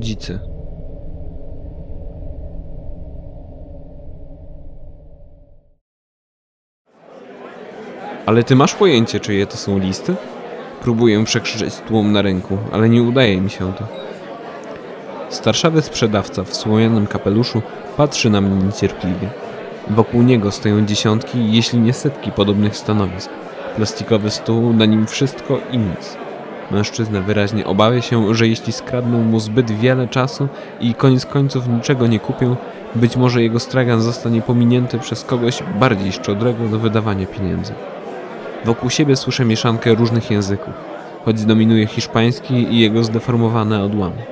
Dzicy. Ale ty masz pojęcie, czyje to są listy? Próbuję przekrzyczeć tłum na rynku, ale nie udaje mi się to. Starszawy sprzedawca w słomianym kapeluszu patrzy na mnie niecierpliwie. Wokół niego stoją dziesiątki, jeśli nie setki podobnych stanowisk. Plastikowy stół, na nim wszystko i nic. Mężczyzna wyraźnie obawia się, że jeśli skradną mu zbyt wiele czasu i koniec końców niczego nie kupią, być może jego stragan zostanie pominięty przez kogoś bardziej szczodrego do wydawania pieniędzy. Wokół siebie słyszę mieszankę różnych języków, choć dominuje hiszpański i jego zdeformowane odłamy.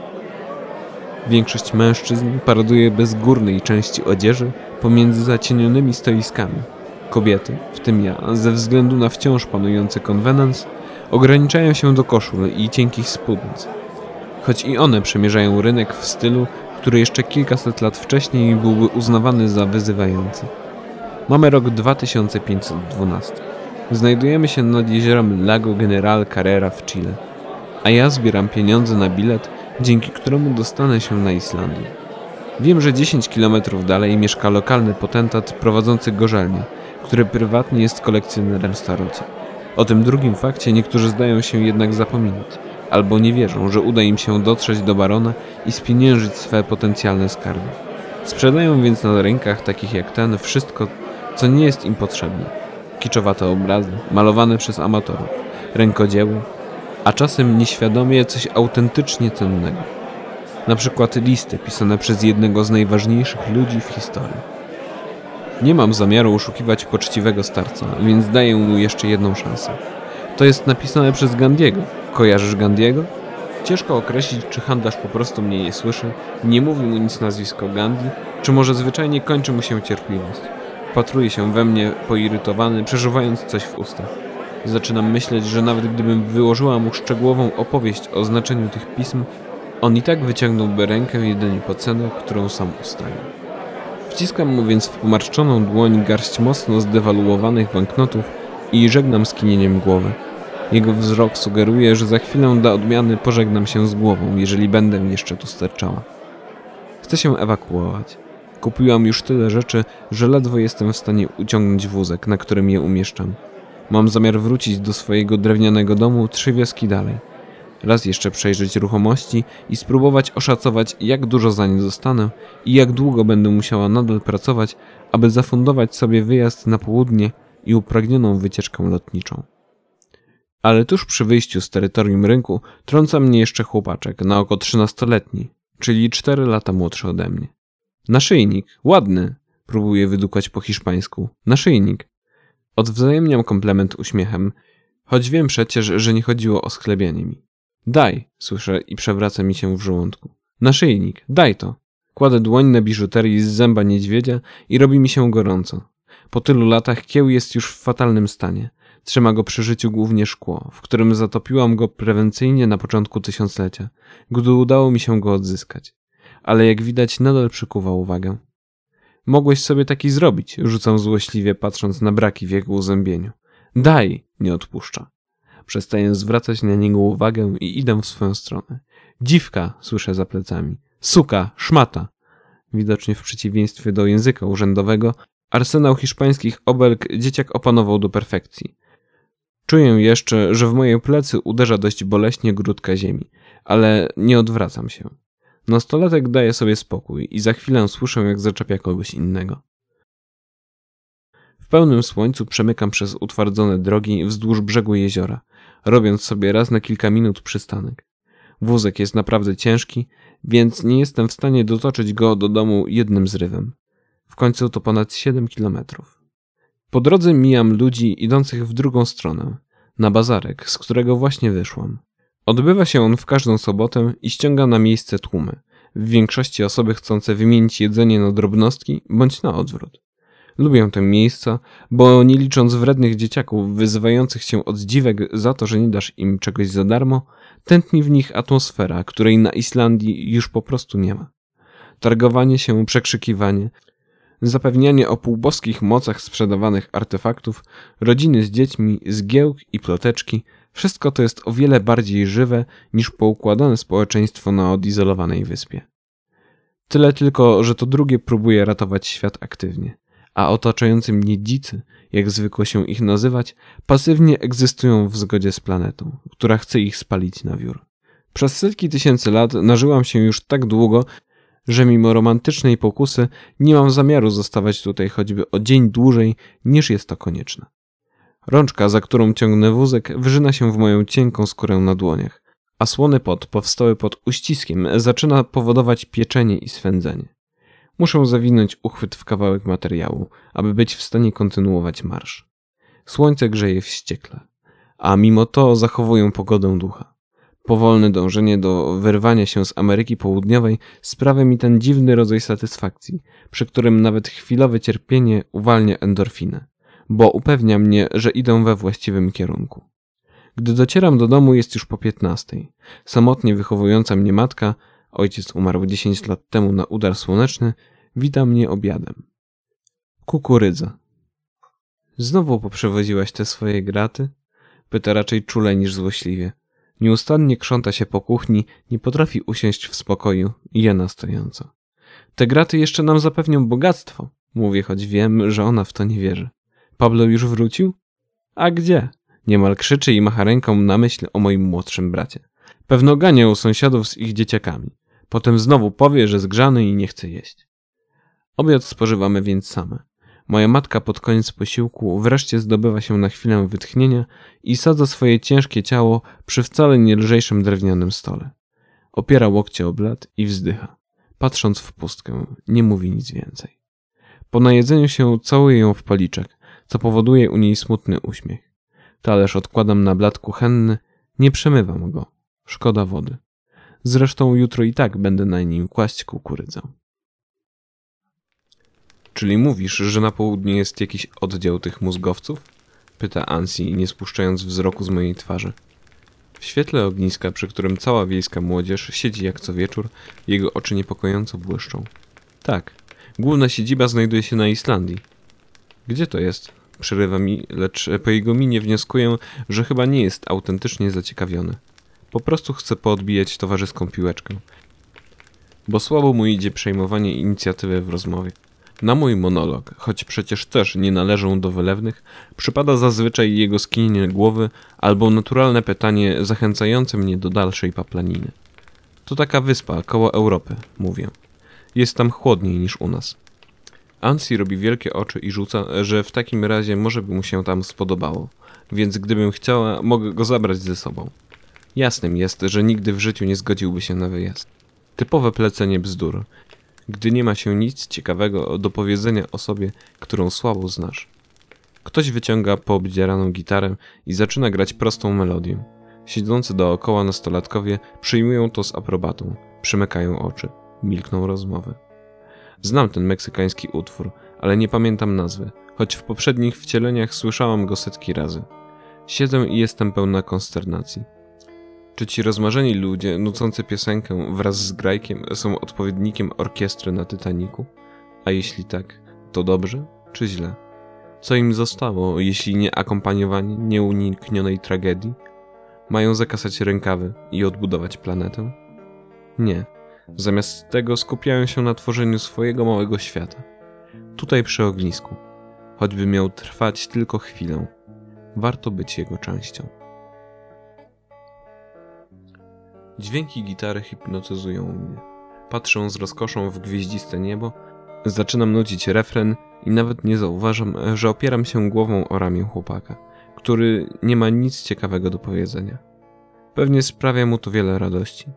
Większość mężczyzn paraduje bez górnej części odzieży pomiędzy zacienionymi stoiskami. Kobiety, w tym ja, ze względu na wciąż panujący konwenans, ograniczają się do koszul i cienkich spódnic. Choć i one przemierzają rynek w stylu, który jeszcze kilkaset lat wcześniej byłby uznawany za wyzywający. Mamy rok 2512. Znajdujemy się nad jeziorem Lago General Carrera w Chile, a ja zbieram pieniądze na bilet, dzięki któremu dostanę się na Islandię. Wiem, że 10 kilometrów dalej mieszka lokalny potentat prowadzący gorzelnię, który prywatnie jest kolekcjonerem staroci. O tym drugim fakcie niektórzy zdają się jednak zapominać, albo nie wierzą, że uda im się dotrzeć do barona i spieniężyć swe potencjalne skarby. Sprzedają więc na rynkach takich jak ten wszystko, co nie jest im potrzebne. Kiczowate obrazy, malowane przez amatorów, rękodzieły, a czasem nieświadomie coś autentycznie cennego. Na przykład listy pisane przez jednego z najważniejszych ludzi w historii. Nie mam zamiaru oszukiwać poczciwego starca, więc daję mu jeszcze jedną szansę. To jest napisane przez Gandiego. Kojarzysz Gandiego? Ciężko określić, czy handlarz po prostu mnie nie słyszy, nie mówi mu nic nazwisko Gandhi, czy może zwyczajnie kończy mu się cierpliwość. Wpatruje się we mnie poirytowany, przeżuwając coś w ustach. Zaczynam myśleć, że nawet gdybym wyłożyła mu szczegółową opowieść o znaczeniu tych pism, on i tak wyciągnąłby rękę jedynie po cenę, którą sam ustalił. Wciskam mu więc w pomarszczoną dłoń garść mocno zdewaluowanych banknotów i żegnam skinieniem głowy. Jego wzrok sugeruje, że za chwilę dla odmiany pożegnam się z głową, jeżeli będę jeszcze tu sterczała. Chcę się ewakuować. Kupiłam już tyle rzeczy, że ledwo jestem w stanie uciągnąć wózek, na którym je umieszczam. Mam zamiar wrócić do swojego drewnianego domu trzy wioski dalej raz jeszcze przejrzeć ruchomości i spróbować oszacować, jak dużo za nie dostanę i jak długo będę musiała nadal pracować, aby zafundować sobie wyjazd na południe i upragnioną wycieczkę lotniczą. Ale tuż przy wyjściu z terytorium rynku trąca mnie jeszcze chłopaczek, na oko trzynastoletni, czyli cztery lata młodszy ode mnie. Naszyjnik, ładny, próbuję wydukać po hiszpańsku. Naszyjnik. Odwzajemniam komplement uśmiechem, choć wiem przecież, że nie chodziło o sklebianie mi. Daj, słyszę i przewraca mi się w żołądku. Naszyjnik, daj to. Kładę dłoń na biżuterii z zęba niedźwiedzia i robi mi się gorąco. Po tylu latach kieł jest już w fatalnym stanie. Trzyma go przy życiu głównie szkło, w którym zatopiłam go prewencyjnie na początku tysiąclecia, gdy udało mi się go odzyskać. Ale jak widać nadal przykuwa uwagę. Mogłeś sobie taki zrobić, rzucam złośliwie patrząc na braki w jego uzębieniu. Daj, nie odpuszcza. Przestaję zwracać na niego uwagę i idę w swoją stronę. Dziwka, słyszę za plecami. Suka, szmata. Widocznie w przeciwieństwie do języka urzędowego, arsenał hiszpańskich obelg dzieciak opanował do perfekcji. Czuję jeszcze, że w moje plecy uderza dość boleśnie grudka ziemi, ale nie odwracam się. Nastolatek daje sobie spokój i za chwilę słyszę, jak zaczepia kogoś innego. W pełnym słońcu przemykam przez utwardzone drogi wzdłuż brzegu jeziora, robiąc sobie raz na kilka minut przystanek. Wózek jest naprawdę ciężki, więc nie jestem w stanie dotoczyć go do domu jednym zrywem. W końcu to ponad 7 kilometrów. Po drodze mijam ludzi idących w drugą stronę, na bazarek, z którego właśnie wyszłam. Odbywa się on w każdą sobotę i ściąga na miejsce tłumy, w większości osoby chcące wymienić jedzenie na drobnostki bądź na odwrót. Lubię te miejsca, bo nie licząc wrednych dzieciaków wyzywających się od dziwek za to, że nie dasz im czegoś za darmo, tętni w nich atmosfera, której na Islandii już po prostu nie ma. Targowanie się, przekrzykiwanie, zapewnianie o półboskich mocach sprzedawanych artefaktów, rodziny z dziećmi, zgiełk i ploteczki, Wszystko to jest o wiele bardziej żywe niż poukładane społeczeństwo na odizolowanej wyspie. Tyle tylko, że to drugie próbuje ratować świat aktywnie, a otaczający mnie dzicy, jak zwykło się ich nazywać, pasywnie egzystują w zgodzie z planetą, która chce ich spalić na wiór. Przez setki tysięcy lat nażyłam się już tak długo, że mimo romantycznej pokusy nie mam zamiaru zostawać tutaj choćby o dzień dłużej niż jest to konieczne. Rączka, za którą ciągnę wózek, wrzyna się w moją cienką skórę na dłoniach, a słony pot powstały pod uściskiem zaczyna powodować pieczenie i swędzenie. Muszę zawinąć uchwyt w kawałek materiału, aby być w stanie kontynuować marsz. Słońce grzeje wściekle, a mimo to zachowuję pogodę ducha. Powolne dążenie do wyrwania się z Ameryki Południowej sprawia mi ten dziwny rodzaj satysfakcji, przy którym nawet chwilowe cierpienie uwalnia endorfinę, bo upewnia mnie, że idę we właściwym kierunku. Gdy docieram do domu jest już po piętnastej. Samotnie wychowująca mnie matka, ojciec umarł 10 lat temu na udar słoneczny, wita mnie obiadem. Kukurydza. Znowu poprzewoziłaś te swoje graty? Pyta raczej czule niż złośliwie. Nieustannie krząta się po kuchni, nie potrafi usiąść w spokoju, jena stojąco. Te graty jeszcze nam zapewnią bogactwo, mówię, choć wiem, że ona w to nie wierzy. Pablo już wrócił? A gdzie? Niemal krzyczy i macha ręką na myśl o moim młodszym bracie. Pewno gania u sąsiadów z ich dzieciakami. Potem znowu powie, że zgrzany i nie chce jeść. Obiad spożywamy więc same. Moja matka pod koniec posiłku wreszcie zdobywa się na chwilę wytchnienia i sadza swoje ciężkie ciało przy wcale nie lżejszym drewnianym stole. Opiera łokcie o blat i wzdycha. Patrząc w pustkę, nie mówi nic więcej. Po najedzeniu się całuje ją w policzek, co powoduje u niej smutny uśmiech. Talerz odkładam na blat kuchenny, nie przemywam go. Szkoda wody. Zresztą jutro i tak będę na nim kłaść kukurydzę. Czyli mówisz, że na południu jest jakiś oddział tych mózgowców? Pyta Ansi, nie spuszczając wzroku z mojej twarzy. W świetle ogniska, przy którym cała wiejska młodzież siedzi jak co wieczór, jego oczy niepokojąco błyszczą. Tak, główna siedziba znajduje się na Islandii. Gdzie to jest? Przerywa mi, lecz po jego minie wnioskuję, że chyba nie jest autentycznie zaciekawiony. Po prostu chce poodbijać towarzyską piłeczkę. Bo słabo mu idzie przejmowanie inicjatywy w rozmowie. Na mój monolog, choć przecież też nie należą do wylewnych, przypada zazwyczaj jego skinienie głowy albo naturalne pytanie zachęcające mnie do dalszej paplaniny. To taka wyspa koło Europy, mówię. Jest tam chłodniej niż u nas. Ansi robi wielkie oczy i rzuca, że w takim razie może by mu się tam spodobało, więc gdybym chciała, mogę go zabrać ze sobą. Jasnym jest, że nigdy w życiu nie zgodziłby się na wyjazd. Typowe plecenie bzdur, gdy nie ma się nic ciekawego do powiedzenia o sobie, którą słabo znasz. Ktoś wyciąga poobdzieraną gitarę i zaczyna grać prostą melodię. Siedzący dookoła nastolatkowie przyjmują to z aprobatą, przymykają oczy, milkną rozmowy. Znam ten meksykański utwór, ale nie pamiętam nazwy, choć w poprzednich wcieleniach słyszałam go setki razy. Siedzę i jestem pełna konsternacji. Czy ci rozmarzeni ludzie, nucący piosenkę wraz z grajkiem, są odpowiednikiem orkiestry na Titaniku? A jeśli tak, to dobrze czy źle? Co im zostało, jeśli nie akompaniowani nieuniknionej tragedii? Mają zakasać rękawy i odbudować planetę? Nie. Zamiast tego skupiają się na tworzeniu swojego małego świata. Tutaj przy ognisku. Choćby miał trwać tylko chwilę. Warto być jego częścią. Dźwięki gitary hipnotyzują mnie. Patrzę z rozkoszą w gwieździste niebo, zaczynam nucić refren i nawet nie zauważam, że opieram się głową o ramię chłopaka, który nie ma nic ciekawego do powiedzenia. Pewnie sprawia mu to wiele radości.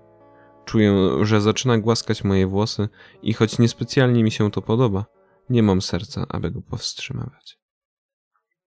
Czuję, że zaczyna głaskać moje włosy i choć niespecjalnie mi się to podoba, nie mam serca, aby go powstrzymywać.